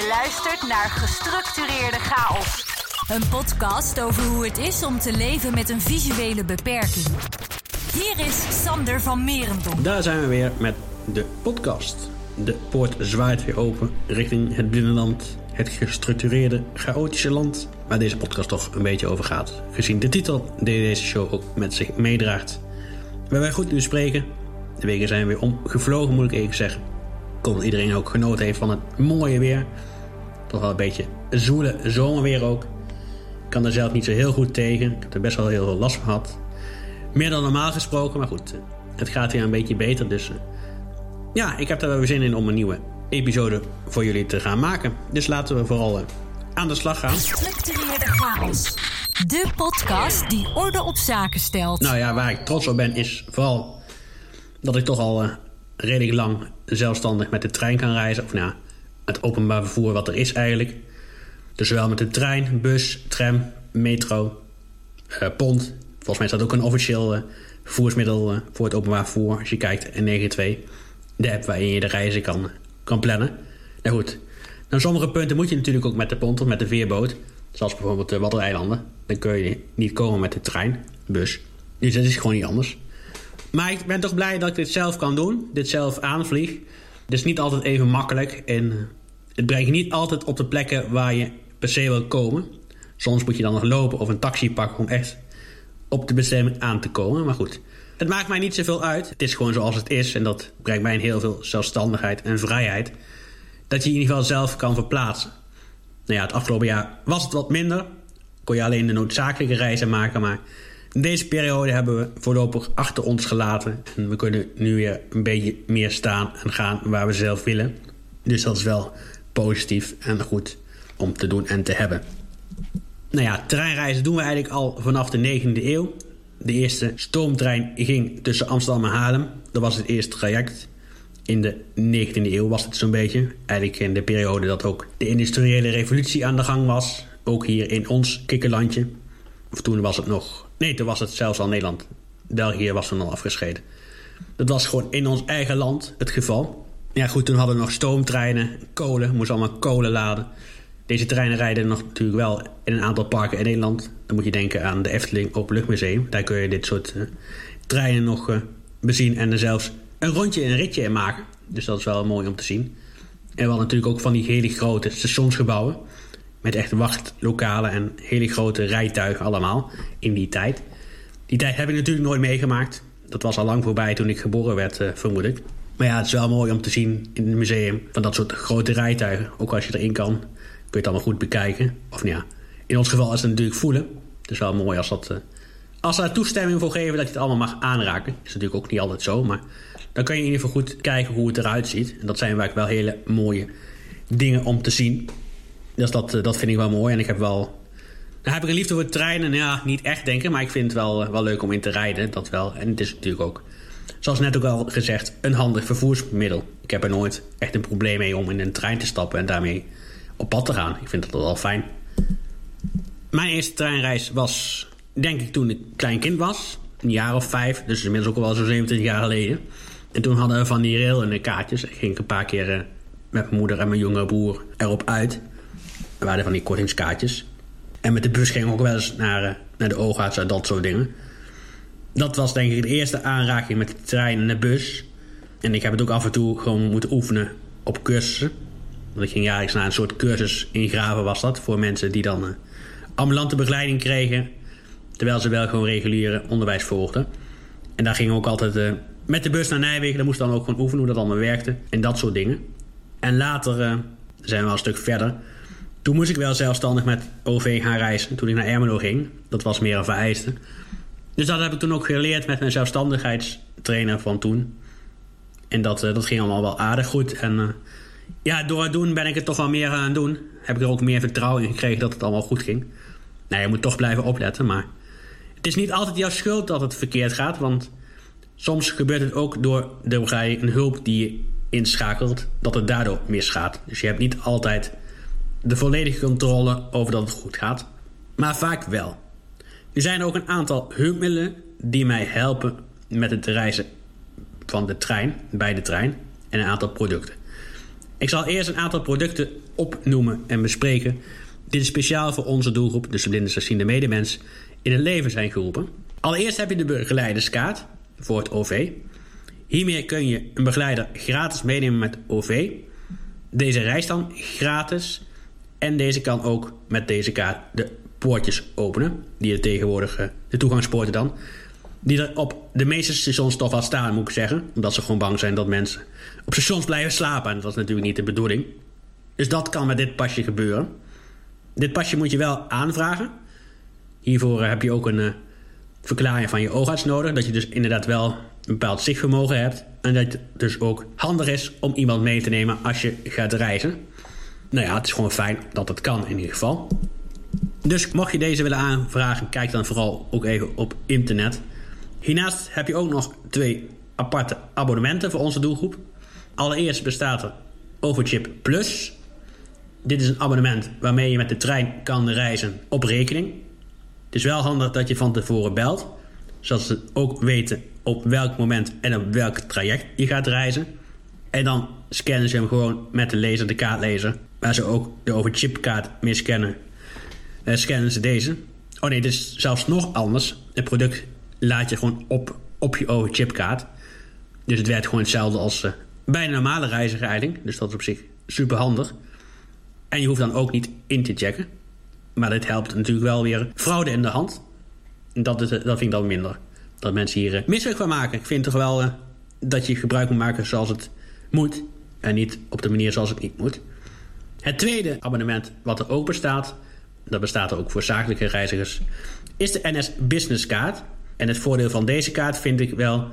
Je luistert naar Gestructureerde Chaos. Een podcast over hoe het is om te leven met een visuele beperking. Hier is Sander van Merendonk. Daar zijn we weer met de podcast. De poort zwaait weer open richting het binnenland. Het gestructureerde, chaotische land waar deze podcast toch een beetje over gaat. Gezien de titel die deze show ook met zich meedraagt. Waar wij goed nu spreken. De weken zijn weer omgevlogen, moet ik even zeggen. Ik dat iedereen ook genoten heeft van het mooie weer. Toch wel een beetje zoele zomerweer ook. Ik kan er zelf niet zo heel goed tegen. Ik heb er best wel heel veel last van gehad. Meer dan normaal gesproken, maar goed. Het gaat weer een beetje beter, dus... eh, Ja, ik heb er wel weer zin in om een nieuwe episode voor jullie te gaan maken. Dus laten we vooral eh, aan de slag gaan. Gestructureerde Chaos. De podcast die orde op zaken stelt. Nou ja, waar ik trots op ben is vooral dat ik toch al eh, redelijk lang zelfstandig met de trein kan reizen. Of nou, ja, het openbaar vervoer wat er is eigenlijk. Dus zowel met de trein, bus, tram, metro, eh, pont. Volgens mij is dat ook een officieel eh, vervoersmiddel eh, voor het openbaar vervoer. Als je kijkt, N92, de app waarin je de reizen kan, kan plannen. Nou goed, naar sommige punten moet je natuurlijk ook met de pont of met de veerboot. Zoals bijvoorbeeld de Waddeneilanden. Dan kun je niet komen met de trein, bus. Dus dat is gewoon niet anders. Maar ik ben toch blij dat ik dit zelf kan doen. Dit zelf aanvlieg. Het is niet altijd even makkelijk. En het je niet altijd op de plekken waar je per se wil komen. Soms moet je dan nog lopen of een taxi pakken om echt op de bestemming aan te komen. Maar goed, het maakt mij niet zoveel uit. Het is gewoon zoals het is. En dat brengt mij in heel veel zelfstandigheid en vrijheid. Dat je in ieder geval zelf kan verplaatsen. Nou ja, het afgelopen jaar was het wat minder. Kon je alleen de noodzakelijke reizen maken. Maar deze periode hebben we voorlopig achter ons gelaten. En we kunnen nu weer een beetje meer staan en gaan waar we zelf willen. Dus dat is wel positief en goed om te doen en te hebben. Nou ja, treinreizen doen we eigenlijk al vanaf de 19e eeuw. De eerste stoomtrein ging tussen Amsterdam en Haarlem. Dat was het eerste traject. In de 19e eeuw was het zo'n beetje. Eigenlijk in de periode dat ook de industriële revolutie aan de gang was. Ook hier in ons kikkerlandje. Of toen was het nog... Nee, toen was het zelfs al Nederland. België was toen al afgescheiden. Dat was gewoon in ons eigen land het geval. Ja goed, toen hadden we nog stoomtreinen, kolen. Moesten allemaal kolen laden. Deze treinen rijden nog natuurlijk wel in een aantal parken in Nederland. Dan moet je denken aan de Efteling Openluchtmuseum. Daar kun je dit soort uh, treinen nog uh, bezien en er zelfs een rondje en een ritje in maken. Dus dat is wel mooi om te zien. En we hadden natuurlijk ook van die hele grote stationsgebouwen. Met echt wachtlokalen en hele grote rijtuigen allemaal in die tijd. Die tijd heb ik natuurlijk nooit meegemaakt. Dat was al lang voorbij toen ik geboren werd, uh, vermoed ik. Maar ja, het is wel mooi om te zien in het museum van dat soort grote rijtuigen. Ook als je erin kan, kun je het allemaal goed bekijken. Of nou ja, in ons geval is het natuurlijk voelen. Het is wel mooi als dat... Uh, als ze daar toestemming voor geven dat je het allemaal mag aanraken. Is natuurlijk ook niet altijd zo, maar... Dan kan je in ieder geval goed kijken hoe het eruit ziet. En dat zijn vaak wel hele mooie dingen om te zien. Dus dat, dat vind ik wel mooi. En ik heb wel... Heb ik een liefde voor treinen. Ja, niet echt denken, maar ik vind het wel, wel leuk om in te rijden. Dat wel. En het is natuurlijk ook zoals net ook al gezegd, een handig vervoersmiddel. Ik heb er nooit echt een probleem mee om in een trein te stappen en daarmee op pad te gaan. Ik vind dat wel fijn. Mijn eerste treinreis was, denk ik, toen ik klein kind was. Een jaar of vijf, dus inmiddels ook wel zo'n 27 jaar geleden. En toen hadden we van die rail en de kaartjes. Ik ging een paar keer uh, met mijn moeder en mijn jongere broer erop uit. Er waren van die kortingskaartjes. En met de bus ging ik ook wel eens naar, uh, naar de oogarts en dat soort dingen dat was denk ik de eerste aanraking met de trein en de bus. En ik heb het ook af en toe gewoon moeten oefenen op cursussen. Want ik ging jaarlijks naar een soort cursus in Graven was dat. Voor mensen die dan uh, ambulante begeleiding kregen. Terwijl ze wel gewoon reguliere onderwijs volgden. En daar gingen we ook altijd uh, met de bus naar Nijmegen. Daar moest dan ook gewoon oefenen hoe dat allemaal werkte. En dat soort dingen. En later uh, zijn we al een stuk verder. Toen moest ik wel zelfstandig met OV gaan reizen. Toen ik naar Ermelo ging. Dat was meer een vereiste. Dus dat heb ik toen ook geleerd met mijn zelfstandigheidstrainer van toen. En dat, uh, dat ging allemaal wel aardig goed. En uh, ja, door het doen ben ik het toch wel meer aan doen. Heb ik er ook meer vertrouwen in gekregen dat het allemaal goed ging. Nou, je moet toch blijven opletten, maar... Het is niet altijd jouw schuld dat het verkeerd gaat, want... Soms gebeurt het ook door de een hulp die je inschakelt, dat het daardoor misgaat. Dus je hebt niet altijd de volledige controle over dat het goed gaat. Maar vaak wel. Er zijn ook een aantal hulpmiddelen die mij helpen met het reizen van de trein, bij de trein, en een aantal producten. Ik zal eerst een aantal producten opnoemen en bespreken. Dit is speciaal voor onze doelgroep, dus de blinde slechtziende medemens, in het leven zijn geroepen. Allereerst heb je de begeleiderskaart voor het OV. Hiermee kun je een begeleider gratis meenemen met OV. Deze reist dan gratis. En deze kan ook met deze kaart de poortjes openen. Die er tegenwoordig, eh, de toegangspoorten dan. Die er op de meeste stations toch wel staan, moet ik zeggen. Omdat ze gewoon bang zijn dat mensen op stations blijven slapen. En dat is natuurlijk niet de bedoeling. Dus dat kan met dit pasje gebeuren. Dit pasje moet je wel aanvragen. Hiervoor eh, heb je ook een uh, verklaring van je oogarts nodig. Dat je dus inderdaad wel een bepaald zichtvermogen hebt. En dat het dus ook handig is om iemand mee te nemen als je gaat reizen. Nou ja, het is gewoon fijn dat het kan in ieder geval. Dus mocht je deze willen aanvragen, kijk dan vooral ook even op internet. Hiernaast heb je ook nog twee aparte abonnementen voor onze doelgroep. Allereerst bestaat er Overchip Plus. Dit is een abonnement waarmee je met de trein kan reizen op rekening. Het is wel handig dat je van tevoren belt, zodat ze ook weten op welk moment en op welk traject je gaat reizen. En dan scannen ze hem gewoon met de laser, de kaartlezer, waar ze ook de overchipkaart mee scannen. Uh, scannen ze deze. Oh nee, dit is zelfs nog anders. Het product laat je gewoon op, op je overchipkaart. Dus het werkt gewoon hetzelfde als uh, bij een normale reiziger Dus dat is op zich super handig. En je hoeft dan ook niet in te checken. Maar dit helpt natuurlijk wel weer fraude in de hand. Dat, is, dat vind ik dan minder. Dat mensen hier misbruik van maken. Ik vind toch wel dat je gebruik moet maken zoals het moet. En niet op de manier zoals het niet moet. Het tweede abonnement wat er ook bestaat. Dat bestaat er ook voor zakelijke reizigers. Is de NS Business Kaart. En het voordeel van deze kaart vind ik wel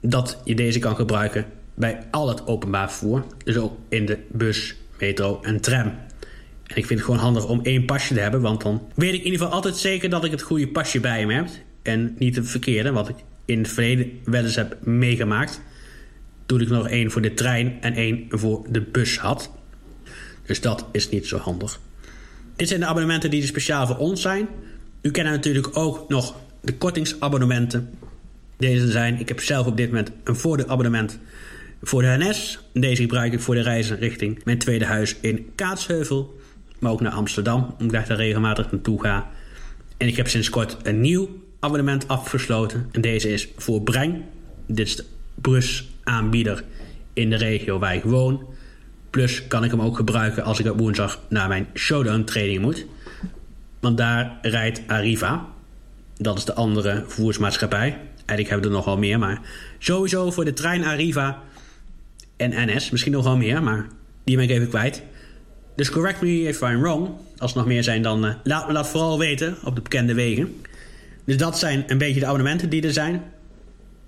dat je deze kan gebruiken bij al het openbaar vervoer. Dus ook in de bus, metro en tram. En ik vind het gewoon handig om één pasje te hebben, want dan weet ik in ieder geval altijd zeker dat ik het goede pasje bij me heb. En niet het verkeerde, wat ik in het verleden wel eens heb meegemaakt. Toen ik nog één voor de trein en één voor de bus had. Dus dat is niet zo handig. Dit zijn de abonnementen die speciaal voor ons zijn. U kent natuurlijk ook nog de kortingsabonnementen. Deze zijn, ik heb zelf op dit moment een voordeelabonnement voor de NS. Deze gebruik ik voor de reizen richting mijn tweede huis in Kaatsheuvel. Maar ook naar Amsterdam, omdat ik daar regelmatig naartoe ga. En ik heb sinds kort een nieuw abonnement afgesloten. En deze is voor Breng. Dit is de brusaanbieder in de regio waar ik woon. Plus kan ik hem ook gebruiken als ik op woensdag naar mijn showdown training moet. Want daar rijdt Arriva. Dat is de andere vervoersmaatschappij. Eigenlijk hebben we er nog wel meer, maar sowieso voor de trein Arriva en NS. Misschien nog wel meer, maar die ben ik even kwijt. Dus correct me if I'm wrong. Als er nog meer zijn, dan uh, laat me dat vooral weten op de bekende wegen. Dus dat zijn een beetje de abonnementen die er zijn.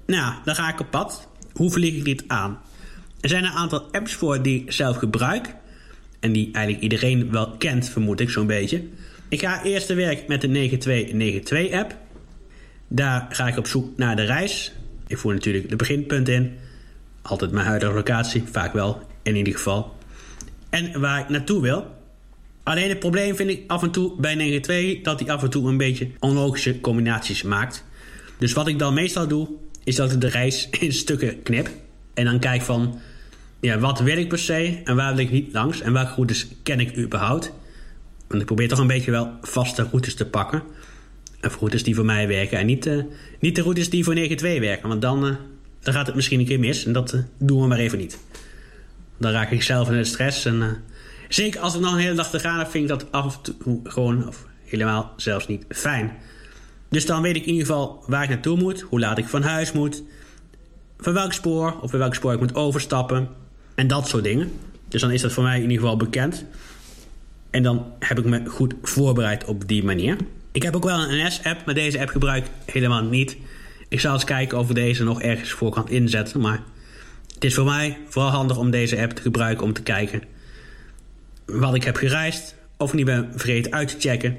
Nou, dan ga ik op pad. Hoe vlieg ik dit aan? Er zijn een aantal apps voor die ik zelf gebruik. En die eigenlijk iedereen wel kent, vermoed ik zo'n beetje. Ik ga eerst te werk met de 9292 app. Daar ga ik op zoek naar de reis. Ik voer natuurlijk de beginpunt in. Altijd mijn huidige locatie, vaak wel in ieder geval. En waar ik naartoe wil. Alleen het probleem vind ik af en toe bij 92 dat hij af en toe een beetje onlogische combinaties maakt. Dus wat ik dan meestal doe, is dat ik de reis in stukken knip. En dan kijk van, ja, wat wil ik per se en waar wil ik niet langs en welke routes ken ik überhaupt. Want ik probeer toch een beetje wel vaste routes te pakken. Of routes die voor mij werken en niet, uh, niet de routes die voor 92 werken. Want dan, uh, dan gaat het misschien een keer mis en dat uh, doen we maar even niet. Dan raak ik zelf in de stress en zeker als ik nog een hele dag te gaan heb, vind ik dat af en toe gewoon of helemaal zelfs niet fijn. Dus dan weet ik in ieder geval waar ik naartoe moet, hoe laat ik van huis moet, van welk spoor of bij welk spoor ik moet overstappen en dat soort dingen. Dus dan is dat voor mij in ieder geval bekend. En dan heb ik me goed voorbereid op die manier. Ik heb ook wel een NS-app, maar deze app gebruik ik helemaal niet. Ik zal eens kijken of ik deze nog ergens voor kan inzetten. Maar het is voor mij vooral handig om deze app te gebruiken om te kijken wat ik heb gereisd. Of niet ben vergeten uit te checken.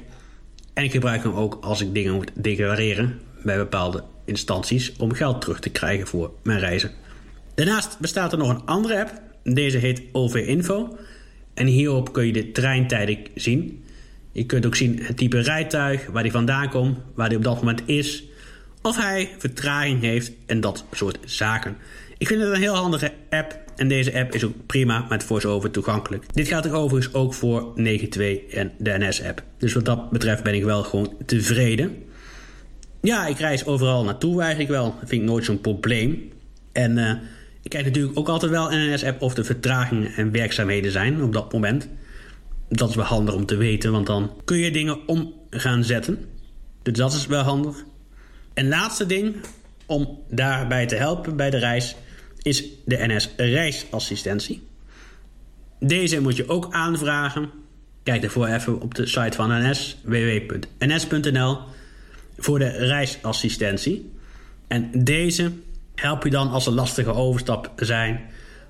En ik gebruik hem ook als ik dingen moet declareren bij bepaalde instanties om geld terug te krijgen voor mijn reizen. Daarnaast bestaat er nog een andere app. Deze heet OV Info. En hierop kun je de treintijden zien. Je kunt ook zien het type rijtuig, waar hij vandaan komt, waar hij op dat moment is, of hij vertraging heeft en dat soort zaken. Ik vind het een heel handige app en deze app is ook prima met VoiceOver toegankelijk. Dit geldt er overigens ook voor 9.2 en de NS-app. Dus wat dat betreft ben ik wel gewoon tevreden. Ja, ik reis overal naartoe eigenlijk wel. Dat vind ik nooit zo'n probleem. En uh, ik kijk natuurlijk ook altijd wel NS-app of er vertragingen en werkzaamheden zijn op dat moment. Dat is wel handig om te weten, want dan kun je dingen om gaan zetten. Dus dat is wel handig. En laatste ding om daarbij te helpen bij de reis is de NS Reisassistentie. Deze moet je ook aanvragen. Kijk daarvoor even op de site van NS, www.ns.nl, voor de reisassistentie. En deze help je dan als er lastige overstappen zijn,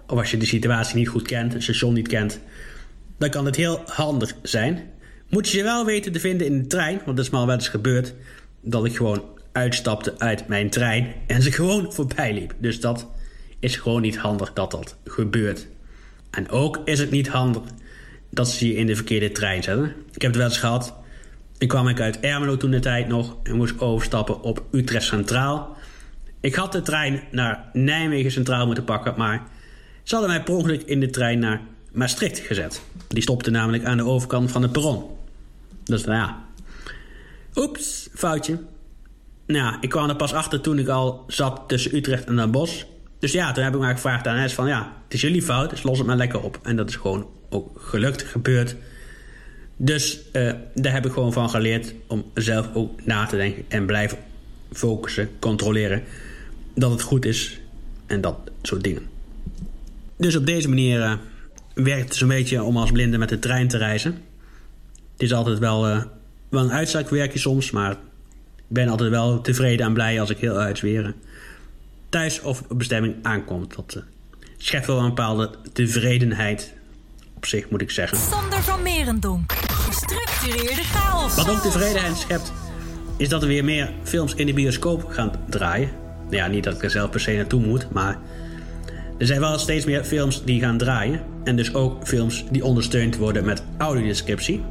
of als je de situatie niet goed kent, het station niet kent, dan kan het heel handig zijn. Moet je ze wel weten te vinden in de trein, want dat is maar wel eens gebeurd dat ik gewoon uitstapte uit mijn trein en ze gewoon voorbij liep. Dus dat is gewoon niet handig dat dat gebeurt. En ook is het niet handig dat ze je in de verkeerde trein zetten. Ik heb het wel eens gehad. Ik kwam ik uit Ermelo toen de tijd nog en moest overstappen op Utrecht Centraal. Ik had de trein naar Nijmegen Centraal moeten pakken, maar ze hadden mij per ongeluk in de trein naar Maastricht gezet. Die stopte namelijk aan de overkant van het perron. Dus nou ja. Oeps, foutje. Nou, ik kwam er pas achter toen ik al zat tussen Utrecht en Den Bosch. Dus ja, toen heb ik maar gevraagd aan NS van ja, het is jullie fout, dus los het maar lekker op. En dat is gewoon ook gelukt, gebeurd. Dus uh, daar heb ik gewoon van geleerd om zelf ook na te denken en blijven focussen, controleren dat het goed is en dat soort dingen. Dus op deze manier uh, werkt het zo'n beetje om als blinde met de trein te reizen. Het is altijd wel, uh, wel een uitzakwerkje soms, maar ik ben altijd wel tevreden en blij als ik heel uitzweren thuis of op bestemming aankomt. Dat uh, schept wel een bepaalde tevredenheid op zich, moet ik zeggen. Sander van Merendonk, gestructureerde chaos. Wat ook tevredenheid schept, is dat er weer meer films in de bioscoop gaan draaien. Nou ja, niet dat ik er zelf per se naartoe moet, maar er zijn wel steeds meer films die gaan draaien. En dus ook films die ondersteund worden met audiodescriptie.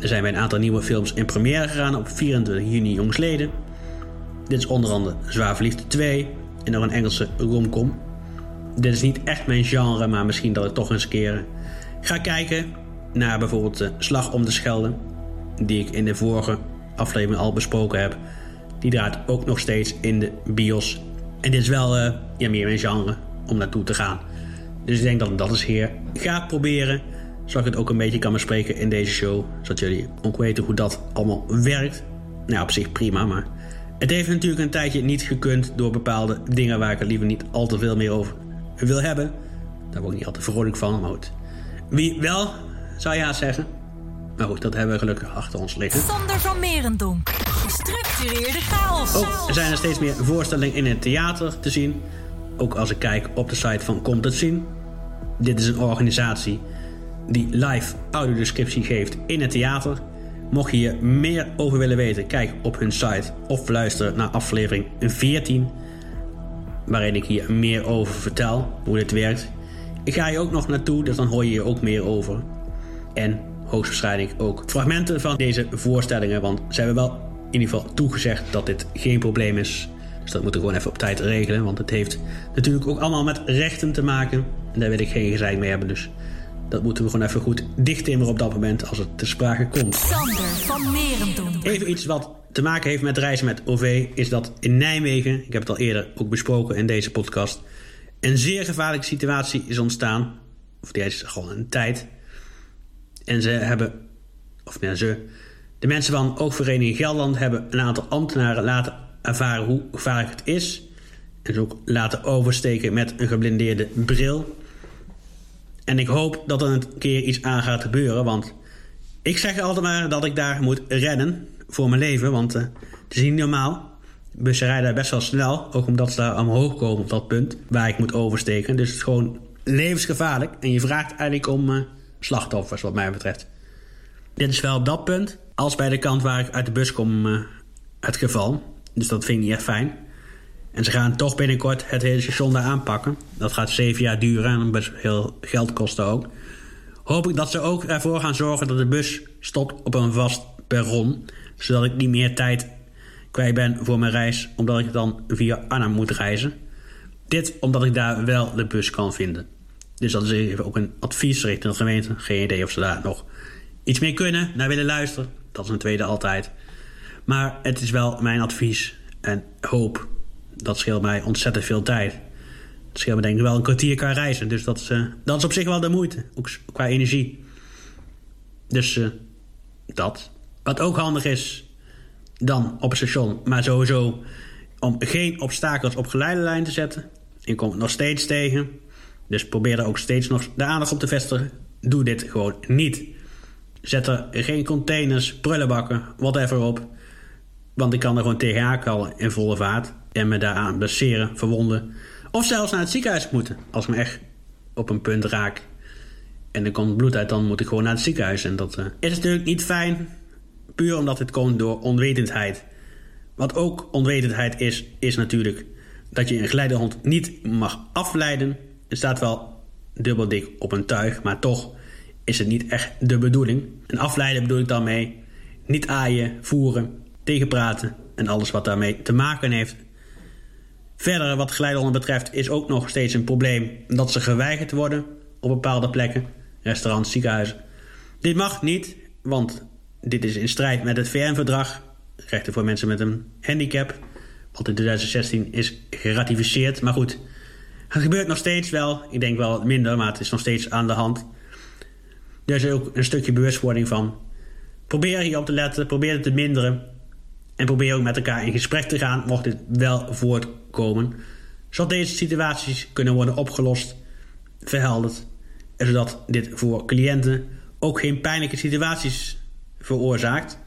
Er zijn bij een aantal nieuwe films in première gegaan op 24 juni jongsleden. Dit is onder andere Zwaar Verliefd 2, en nog een Engelse romcom. Dit is niet echt mijn genre, maar misschien dat ik toch eens een keer ga kijken naar bijvoorbeeld de Slag om de Schelde, die ik in de vorige aflevering al besproken heb. Die draait ook nog steeds in de bios. En dit is wel uh, ja, meer mijn genre om naartoe te gaan. Dus ik denk dat dat eens hier ga proberen. Zodat ik het ook een beetje kan bespreken in deze show. Zodat jullie ook weten hoe dat allemaal werkt. Nou, op zich prima, maar het heeft natuurlijk een tijdje niet gekund door bepaalde dingen waar ik het liever niet al te veel meer over wil hebben. Daar word ik niet altijd vrolijk van, maar goed. Wie wel, zou ja zeggen. Maar goed, dat hebben we gelukkig achter ons liggen. Sander van Merendonk, gestructureerde chaos. Ook zijn er steeds meer voorstellingen in het theater te zien. Ook als ik kijk op de site van Komt het Zien. Dit is een organisatie die live audiodescriptie geeft in het theater. Mocht je hier meer over willen weten, kijk op hun site of luister naar aflevering 14, waarin ik hier meer over vertel hoe dit werkt. Ik ga je ook nog naartoe, dus dan hoor je hier ook meer over. En hoogstwaarschijnlijk ook fragmenten van deze voorstellingen, want ze hebben wel in ieder geval toegezegd dat dit geen probleem is. Dus dat moeten we gewoon even op tijd regelen, want het heeft natuurlijk ook allemaal met rechten te maken. En daar wil ik geen gezeik mee hebben, dus dat moeten we gewoon even goed dichttimmeren op dat moment als het te sprake komt. Sander van Merendonk. Even iets wat te maken heeft met reizen met OV is dat in Nijmegen, ik heb het al eerder ook besproken in deze podcast, een zeer gevaarlijke situatie is ontstaan. Of die is gewoon een tijd. En ze hebben, of nee, ze, de mensen van Oogvereniging Gelderland hebben een aantal ambtenaren laten ervaren hoe gevaarlijk het is. En ze ook laten oversteken met een geblindeerde bril. En ik hoop dat er een keer iets aan gaat gebeuren. Want ik zeg altijd maar dat ik daar moet rennen voor mijn leven. Want uh, het is niet normaal. Bussen rijden best wel snel. Ook omdat ze daar omhoog komen op dat punt waar ik moet oversteken. Dus het is gewoon levensgevaarlijk. En je vraagt eigenlijk om uh, slachtoffers wat mij betreft. Dit is wel op dat punt. Als bij de kant waar ik uit de bus kom uh, het geval. Dus dat vind ik niet echt fijn. En ze gaan toch binnenkort het hele station daar aanpakken. Dat gaat zeven jaar duren en heel geld kosten ook. Hoop ik dat ze ook ervoor gaan zorgen dat de bus stopt op een vast perron. Zodat ik niet meer tijd kwijt ben voor mijn reis. Omdat ik dan via Arnhem moet reizen. Dit omdat ik daar wel de bus kan vinden. Dus dat is even ook een advies richting de gemeente. Geen idee of ze daar nog iets mee kunnen, naar willen luisteren. Dat is een tweede altijd. Maar het is wel mijn advies en hoop. Dat scheelt mij ontzettend veel tijd. Het scheelt me denk ik wel een kwartier kan reizen. Dus dat is, uh, dat is op zich wel de moeite. Ook qua energie. Dus uh, dat. Wat ook handig is dan op het station. Maar sowieso om geen obstakels op geleidelijn te zetten. Je komt nog steeds tegen. Dus probeer er ook steeds nog de aandacht op te vestigen. Doe dit gewoon niet. Zet er geen containers, prullenbakken, whatever op. Want ik kan er gewoon tegenaan kallen in volle vaart. En me daaraan blesseren, verwonden. Of zelfs naar het ziekenhuis moeten. Als ik me echt op een punt raak. En er komt bloed uit, dan moet ik gewoon naar het ziekenhuis. En dat uh, is natuurlijk niet fijn. Puur omdat het komt door onwetendheid. Wat ook onwetendheid is, is natuurlijk dat je een geleidehond niet mag afleiden. Er staat wel dubbel dik op een tuig, maar toch is het niet echt de bedoeling. En afleiden bedoel ik dan mee niet aaien, voeren, tegenpraten en alles wat daarmee te maken heeft. Verder, wat geleidehonden betreft, is ook nog steeds een probleem dat ze geweigerd worden op bepaalde plekken, restaurants, ziekenhuizen. Dit mag niet, want dit is in strijd met het VN-verdrag, rechten voor mensen met een handicap, wat in 2016 is geratificeerd. Maar goed, het gebeurt nog steeds wel. Ik denk wel minder, maar het is nog steeds aan de hand. Is ook een stukje bewustwording van. Probeer hier op te letten, probeer het te minderen. En probeer ook met elkaar in gesprek te gaan, mocht dit wel voortkomen. Zodat deze situaties kunnen worden opgelost, verhelderd. En zodat dit voor cliënten ook geen pijnlijke situaties veroorzaakt.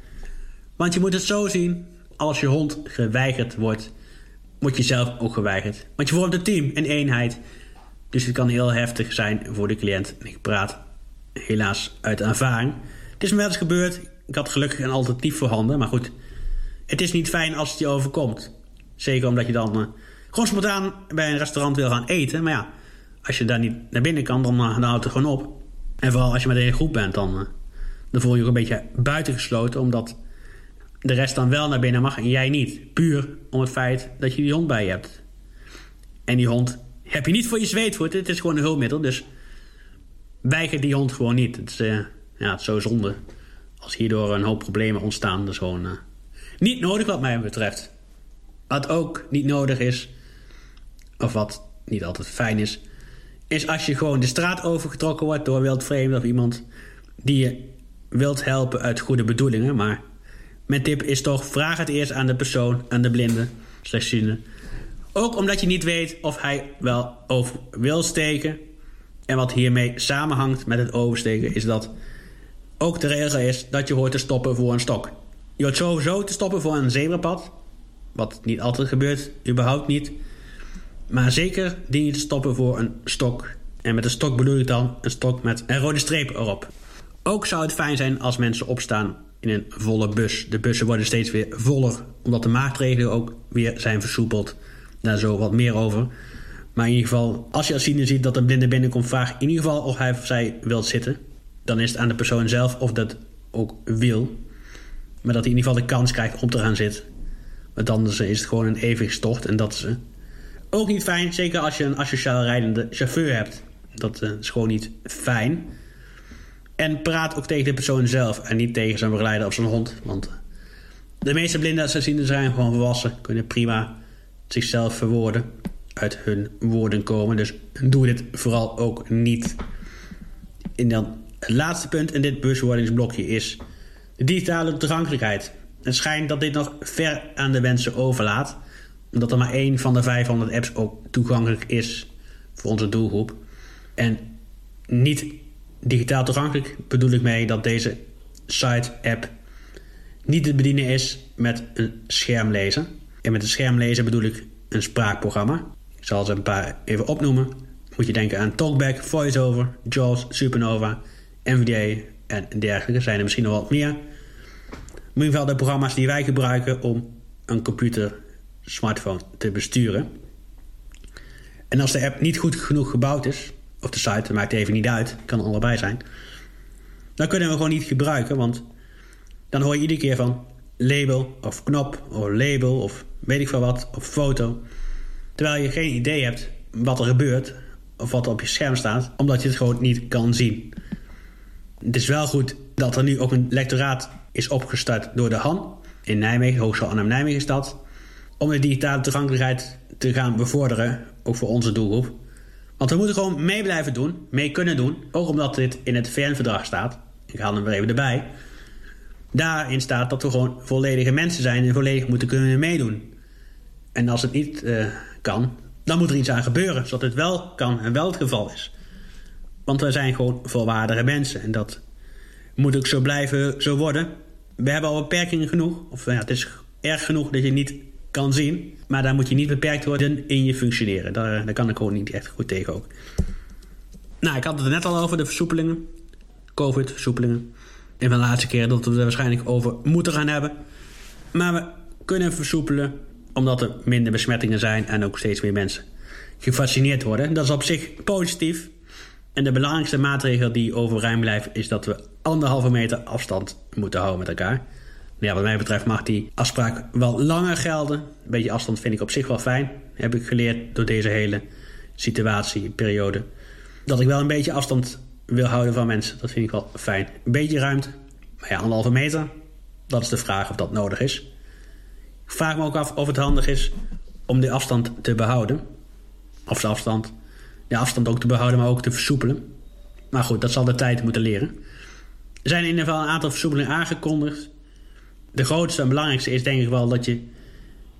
Want je moet het zo zien, als je hond geweigerd wordt, word je zelf ook geweigerd. Want je vormt een team, een eenheid. Dus het kan heel heftig zijn voor de cliënt. ik praat helaas uit ervaring. Het is me wel eens gebeurd. Ik had gelukkig een alternatief voorhanden. Maar goed, het is niet fijn als het je overkomt. Zeker omdat je dan uh, gewoon spontaan bij een restaurant wil gaan eten. Maar ja, als je daar niet naar binnen kan, dan, dan houdt het gewoon op. En vooral als je met een hele groep bent, dan, uh, dan voel je je ook een beetje buitengesloten. Omdat de rest dan wel naar binnen mag en jij niet. Puur om het feit dat je die hond bij je hebt. En die hond heb je niet voor je zweetvoet. Het is gewoon een hulpmiddel. Dus weiger die hond gewoon niet. Het is, uh, ja, het is zo zonde. Als hierdoor een hoop problemen ontstaan. Dat is gewoon uh, niet nodig wat mij betreft. Wat ook niet nodig is. Of wat niet altijd fijn is. Is als je gewoon de straat overgetrokken wordt door wildvreemden of iemand die je wilt helpen uit goede bedoelingen. Maar mijn tip is toch, vraag het eerst aan de persoon, aan de blinde, slechtziende. Ook omdat je niet weet of hij wel over wil steken. En wat hiermee samenhangt met het oversteken is dat ook de regel is dat je hoort te stoppen voor een stok. Je hoort sowieso te stoppen voor een zebrapad. Wat niet altijd gebeurt, überhaupt niet. Maar zeker dien je te stoppen voor een stok. En met een stok bedoel ik dan een stok met een rode streep erop. Ook zou het fijn zijn als mensen opstaan in een volle bus. De bussen worden steeds weer voller, omdat de maatregelen ook weer zijn versoepeld. Daar zo wat meer over. Maar in ieder geval, als je als ziende ziet dat een blinde binnenkomt, vraag in ieder geval of hij of zij wil zitten. Dan is het aan de persoon zelf of dat ook wil. Maar dat hij in ieder geval de kans krijgt om te gaan zitten. Want anders is het gewoon een evenwichtstocht. En dat is eh, ook niet fijn, zeker als je een asociaal rijdende chauffeur hebt. Dat eh, is gewoon niet fijn. En praat ook tegen de persoon zelf en niet tegen zijn begeleider of zijn hond. Want de meeste blinden zien zijn gewoon volwassen, kunnen prima zichzelf verwoorden, uit hun woorden komen. Dus doe dit vooral ook niet. En dan het laatste punt in dit bewustwordingsblokje is de digitale toegankelijkheid. Het schijnt dat dit nog ver aan de wensen overlaat, omdat er maar één van de 500 apps ook toegankelijk is voor onze doelgroep. En niet digitaal toegankelijk bedoel ik mee dat deze site-app niet te bedienen is met een schermlezer. En met een schermlezer bedoel ik een spraakprogramma. Ik zal ze een paar even opnoemen. Moet je denken aan Talkback, VoiceOver, JAWS, Supernova, NVDA en dergelijke. Zijn er misschien nog wat meer. Maar in ieder geval de programma's die wij gebruiken om een computer, smartphone te besturen. En als de app niet goed genoeg gebouwd is, of de site, dat maakt even niet uit, kan allebei zijn. Dan kunnen we gewoon niet gebruiken, want dan hoor je iedere keer van label of knop of label of weet ik veel wat of foto. Terwijl je geen idee hebt wat er gebeurt of wat er op je scherm staat, omdat je het gewoon niet kan zien. Het is wel goed dat er nu ook een lectoraat is opgestart door de Han in Nijmegen, Hogeschool Arnhem Nijmegen is dat, om de digitale toegankelijkheid te gaan bevorderen, ook voor onze doelgroep. Want we moeten gewoon mee blijven doen, mee kunnen doen, ook omdat dit in het VN-verdrag staat. Ik haal hem er even erbij. Daarin staat dat we gewoon volledige mensen zijn en volledig moeten kunnen meedoen. En als het niet uh, kan, dan moet er iets aan gebeuren, zodat het wel kan en wel het geval is. Want we zijn gewoon volwaardige mensen en dat moet ook zo blijven zo worden. We hebben al beperkingen genoeg, of ja, het is erg genoeg dat je niet kan zien, maar daar moet je niet beperkt worden in je functioneren. Daar, daar kan ik gewoon niet echt goed tegen ook. Nou, ik had het er net al over, de versoepelingen. COVID-versoepelingen. En van de laatste keer dat we er waarschijnlijk over moeten gaan hebben. Maar we kunnen versoepelen omdat er minder besmettingen zijn en ook steeds meer mensen gevaccineerd worden. Dat is op zich positief. En de belangrijkste maatregel die overeind blijft is dat we anderhalve meter afstand moeten houden met elkaar. Ja, wat mij betreft mag die afspraak wel langer gelden. Een beetje afstand vind ik op zich wel fijn. Heb ik geleerd door deze hele situatie, periode. Dat ik wel een beetje afstand wil houden van mensen. Dat vind ik wel fijn. Een beetje ruimte. Maar ja, anderhalve meter. Dat is de vraag of dat nodig is. Ik vraag me ook af of het handig is om die afstand te behouden. Of de afstand. De afstand ook te behouden, maar ook te versoepelen. Maar goed, dat zal de tijd moeten leren. Er zijn in ieder geval een aantal versoepelingen aangekondigd. De grootste en belangrijkste is denk ik wel dat je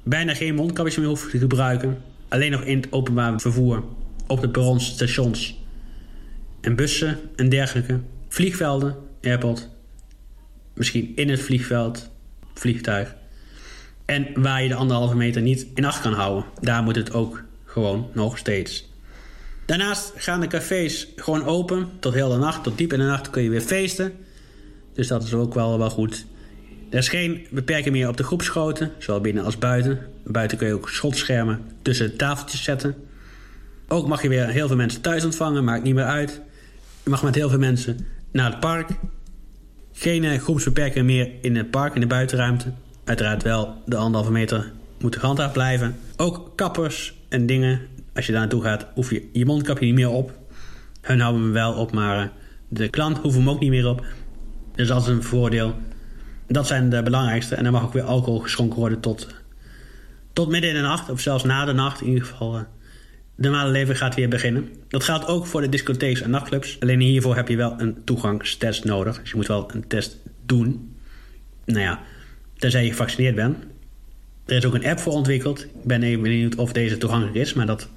bijna geen mondkapjes meer hoeft te gebruiken. Alleen nog in het openbaar vervoer, op de perrons, stations en bussen en dergelijke. Vliegvelden, airport, misschien in het vliegveld, vliegtuig. En waar je de anderhalve meter niet in acht kan houden. Daar moet het ook gewoon nog steeds. Daarnaast gaan de cafés gewoon open tot heel de nacht. Tot diep in de nacht kun je weer feesten. Dus dat is ook wel, wel goed. Er is geen beperking meer op de groepsgrootte, zowel binnen als buiten. Buiten kun je ook schotschermen tussen tafeltjes zetten. Ook mag je weer heel veel mensen thuis ontvangen, maakt niet meer uit. Je mag met heel veel mensen naar het park. Geen eh, groepsbeperking meer in het park, in de buitenruimte. Uiteraard wel de anderhalve meter moeten gehandhaafd blijven. Ook kappers en dingen. Als je daar naartoe gaat, hoef je je mondkapje niet meer op. Hun houden hem wel op, maar eh, de klant hoeft hem ook niet meer op. Dus dat is een voordeel. Dat zijn de belangrijkste. En dan mag ook weer alcohol geschonken worden tot, tot midden in de nacht. Of zelfs na de nacht. In ieder geval, uh, de normale leven gaat weer beginnen. Dat geldt ook voor de discotheeks en nachtclubs. Alleen hiervoor heb je wel een toegangstest nodig. Dus je moet wel een test doen. Nou ja, tenzij je gevaccineerd bent. Er is ook een app voor ontwikkeld. Ik ben even benieuwd of deze toegankelijk is. Maar dat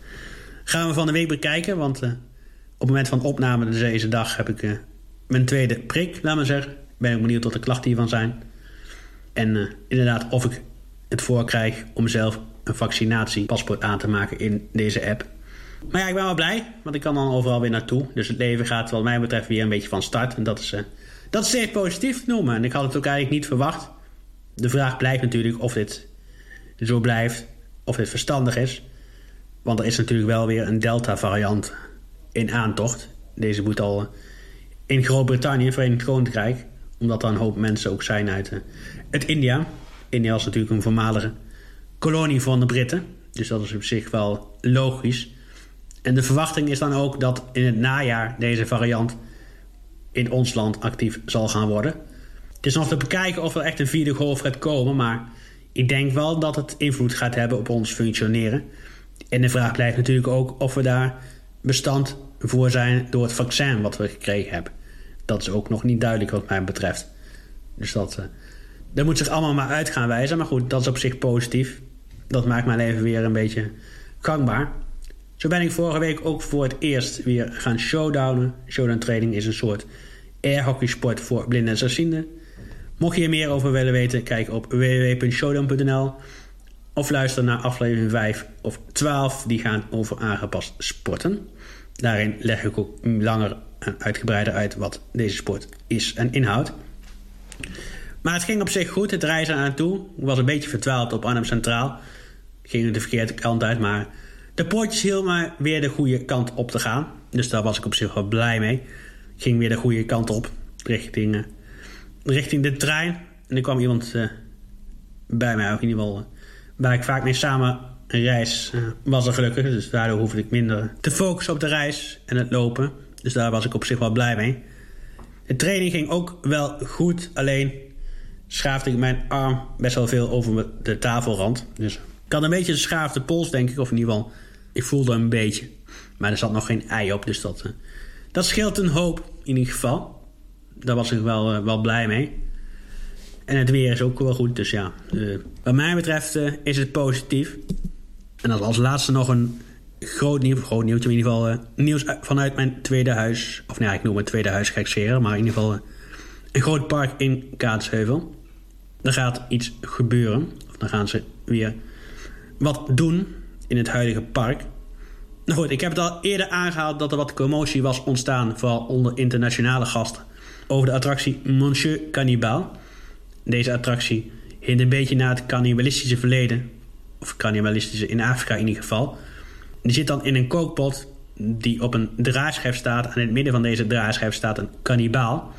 gaan we van de week bekijken. Want uh, op het moment van opname deze dag heb ik uh, mijn tweede prik, laat maar zeggen ben ik benieuwd wat de klachten hiervan zijn. En uh, inderdaad, of ik het voor krijg om zelf een vaccinatiepaspoort aan te maken in deze app. Maar ja, ik ben wel blij, want ik kan dan overal weer naartoe. Dus het leven gaat wat mij betreft weer een beetje van start. En dat is, uh, dat is zeer positief te noemen. En ik had het ook eigenlijk niet verwacht. De vraag blijft natuurlijk of dit zo blijft, of dit verstandig is. Want er is natuurlijk wel weer een Delta-variant in aantocht. Deze moet al eh, in Groot-Brittannië, Verenigd Koninkrijk, omdat er een hoop mensen ook zijn uit, uh, uit India. India is natuurlijk een voormalige kolonie van de Britten. Dus dat is op zich wel logisch. En de verwachting is dan ook dat in het najaar deze variant in ons land actief zal gaan worden. Het is nog te bekijken of er echt een vierde golf gaat komen, maar ik denk wel dat het invloed gaat hebben op ons functioneren. En de vraag blijft natuurlijk ook of we daar bestand voor zijn door het vaccin wat we gekregen hebben. Dat is ook nog niet duidelijk wat mij betreft. Dus dat, uh, dat moet zich allemaal maar uit gaan wijzen. Maar goed, dat is op zich positief. Dat maakt mijn leven weer een beetje gangbaar. Zo ben ik vorige week ook voor het eerst weer gaan showdownen. Showdown training is een soort airhockeysport voor blinden en slechtzienden. Mocht je er meer over willen weten, kijk op www.showdown.nl of luister naar aflevering 5 of 12. Die gaan over aangepast sporten. Daarin leg ik ook langer uitgebreider uit wat deze sport is en inhoudt. Maar het ging op zich goed, het reizen aan toe. Ik was een beetje verdwaald op Arnhem Centraal. Ging de verkeerde kant uit, maar de poortjes hielden me weer de goede kant op te gaan. Dus daar was ik op zich wel blij mee. Ik ging weer de goede kant op, richting, uh, richting de trein. En er kwam iemand uh, bij mij, ook in ieder geval, waar ik vaak mee samen reis was er gelukkig. Dus daardoor hoefde ik minder te focussen op de reis en het lopen. Dus daar was ik op zich wel blij mee. De training ging ook wel goed. Alleen schaafde ik mijn arm best wel veel over de tafelrand. Dus ik had een beetje een schaafde pols, denk ik. Of in ieder geval, ik voelde een beetje. Maar er zat nog geen ei op, dus dat, uh, dat scheelt een hoop in ieder geval. Daar was ik wel, uh, wel blij mee. En het weer is ook wel goed, dus ja. Uh, wat mij betreft is het positief. En als laatste nog een groot nieuws, groot nieuwtje in ieder geval. nieuws vanuit mijn tweede huis. Of nee, ik noem het tweede huis scheren, maar in ieder geval een groot park in Kaatsheuvel. Er gaat iets gebeuren. Of dan gaan ze weer wat doen in het huidige park. Nou goed, ik heb het al eerder aangehaald dat er wat commotie was ontstaan, vooral onder internationale gasten, over de attractie Monsieur Cannibal. Deze attractie hint een beetje naar het cannibalistische verleden, of cannibalistische in Afrika in ieder geval. Die zit dan in een kookpot die op een draaischijf staat. En in het midden van deze draaischijf staat een kannibaal.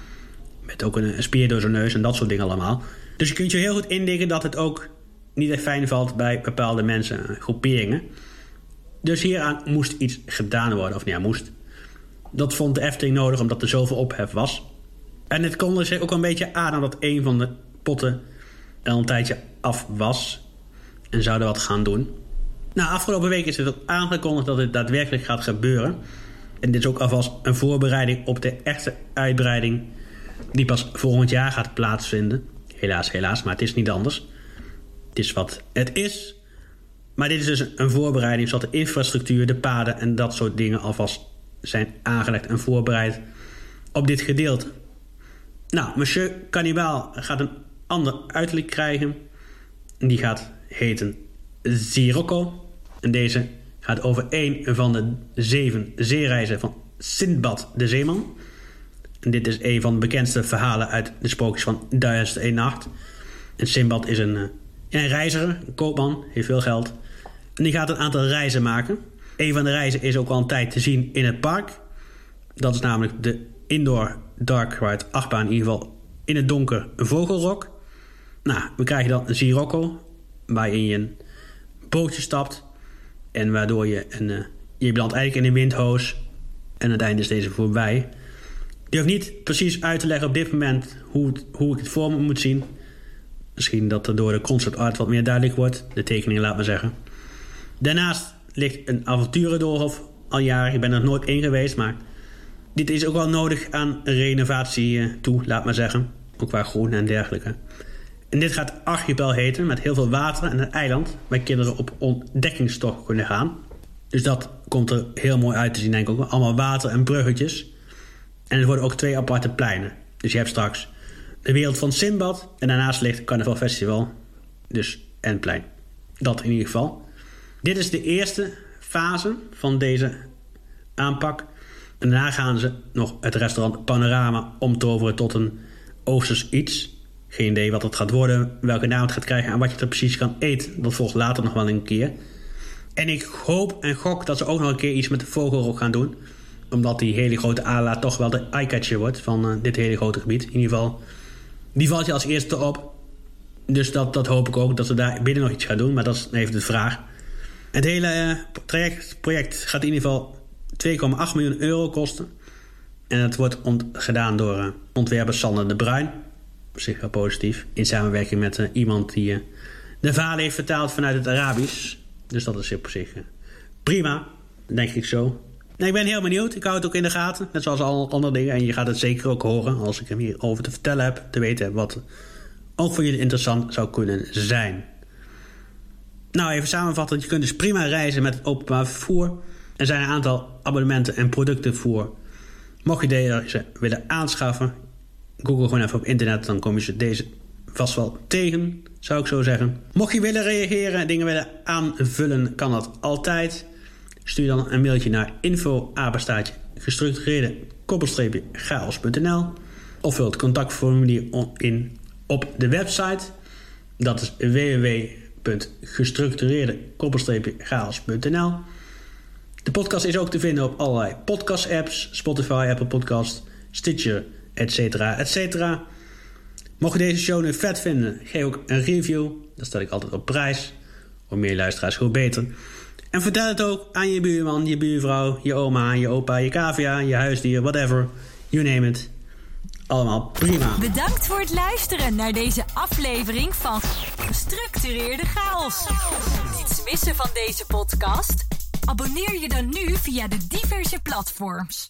Met ook een, spier door zijn neus en dat soort dingen allemaal. Dus je kunt je heel goed indenken dat het ook niet echt fijn valt bij bepaalde mensen, groeperingen. Dus hieraan moest iets gedaan worden. Of ja, moest. Dat vond de Efteling nodig omdat er zoveel ophef was. En het kondigde zich ook een beetje aan omdat een van de potten al een tijdje af was. En zouden wat gaan doen. Nou, afgelopen week is het ook aangekondigd dat het daadwerkelijk gaat gebeuren. En dit is ook alvast een voorbereiding op de echte uitbreiding die pas volgend jaar gaat plaatsvinden. Helaas, helaas, maar het is niet anders. Het is wat het is. Maar dit is dus een voorbereiding zodat de infrastructuur, de paden en dat soort dingen alvast zijn aangelegd en voorbereid op dit gedeelte. Nou, Monsieur Cannibal gaat een ander uiterlijk krijgen. Die gaat heten Sirocco. En deze gaat over een van de zeven zeereizen van Sindbad de Zeeman. En dit is een van de bekendste verhalen uit de sprookjes van Duizend een Nacht. En Sindbad is een, eh, een reiziger, een koopman, heeft veel geld. En die gaat een aantal reizen maken. Een van de reizen is ook al een tijd te zien in het park. Dat is namelijk de Indoor Dark Ride achtbaan, in ieder geval in het donker vogelrok. Nou, we krijgen dan een Sirocco, waarin je een bootje stapt en waardoor je een... Uh, je eigenlijk in een windhoos. En uiteindelijk is deze voorbij. Ik durf niet precies uit te leggen op dit moment hoe, hoe ik het voor me moet zien. Misschien dat er door de concept art wat meer duidelijk wordt. De tekeningen, laat maar zeggen. Daarnaast ligt een avonturendoolhof al jaren. Ik ben er nooit in geweest, maar dit is ook wel nodig aan renovatie eh, toe, laat maar zeggen. Ook qua groen en dergelijke. En dit gaat Archipel heten, met heel veel water en een eiland... waar kinderen op ontdekkingstocht kunnen gaan. Dus dat komt er heel mooi uit te zien, denk ik ook. Allemaal water en bruggetjes. En er worden ook twee aparte pleinen. Dus je hebt straks de wereld van Simbad... en daarnaast ligt Carnaval Festival. Dus en plein. Dat in ieder geval. Dit is de eerste fase van deze aanpak. En daarna gaan ze nog het restaurant Panorama omtoveren tot een Oosters iets... Geen idee wat het gaat worden, welke naam het gaat krijgen en wat je er precies kan eten. Dat volgt later nog wel een keer. En ik hoop en gok dat ze ook nog een keer iets met de vogelrok gaan doen. Omdat die hele grote ala toch wel de eyecatcher wordt van uh, dit hele grote gebied. In ieder geval, die valt je als eerste op. Dus dat, dat hoop ik ook, dat ze daar binnen nog iets gaan doen. Maar dat is even de vraag. Het hele uh, traject, project gaat in ieder geval 2,8 miljoen euro kosten. En het wordt gedaan door uh, ontwerper Sander de Bruin op zich positief. In samenwerking met uh, iemand die uh, de verhalen heeft vertaald vanuit het Arabisch. Dus dat is op zich uh, prima, denk ik zo. Ik ben heel benieuwd. Ik hou het ook in de gaten. Net zoals al andere dingen. En je gaat het zeker ook horen als ik hem hierover te vertellen heb. Te weten wat ook voor jullie interessant zou kunnen zijn. Nou, even samenvatten. Je kunt dus prima reizen met het openbaar vervoer. Er zijn een aantal abonnementen en producten voor. Mocht je deze willen aanschaffen, Google gewoon even op internet, dan kom je deze vast wel tegen, zou ik zo zeggen. Mocht je willen reageren, dingen willen aanvullen, kan dat altijd. Stuur dan een mailtje naar info gestructureerde chaos.nl of vul het contactformulier in op de website. Dat is www.gestructureerde chaos.nl. De podcast is ook te vinden op allerlei podcast apps, Spotify, Apple Podcast, Stitcher etcetera, etcetera. Mocht je deze show nu vet vinden, geef ook een review. Dat stel ik altijd op prijs. Hoe meer luisteraars, hoe beter. En vertel het ook aan je buurman, je buurvrouw, je oma, je opa, je cavia, je huisdier, whatever. You name it. Allemaal prima. Bedankt voor het luisteren naar deze aflevering van Gestructureerde Chaos. Niets missen van deze podcast? Abonneer je dan nu via de diverse platforms.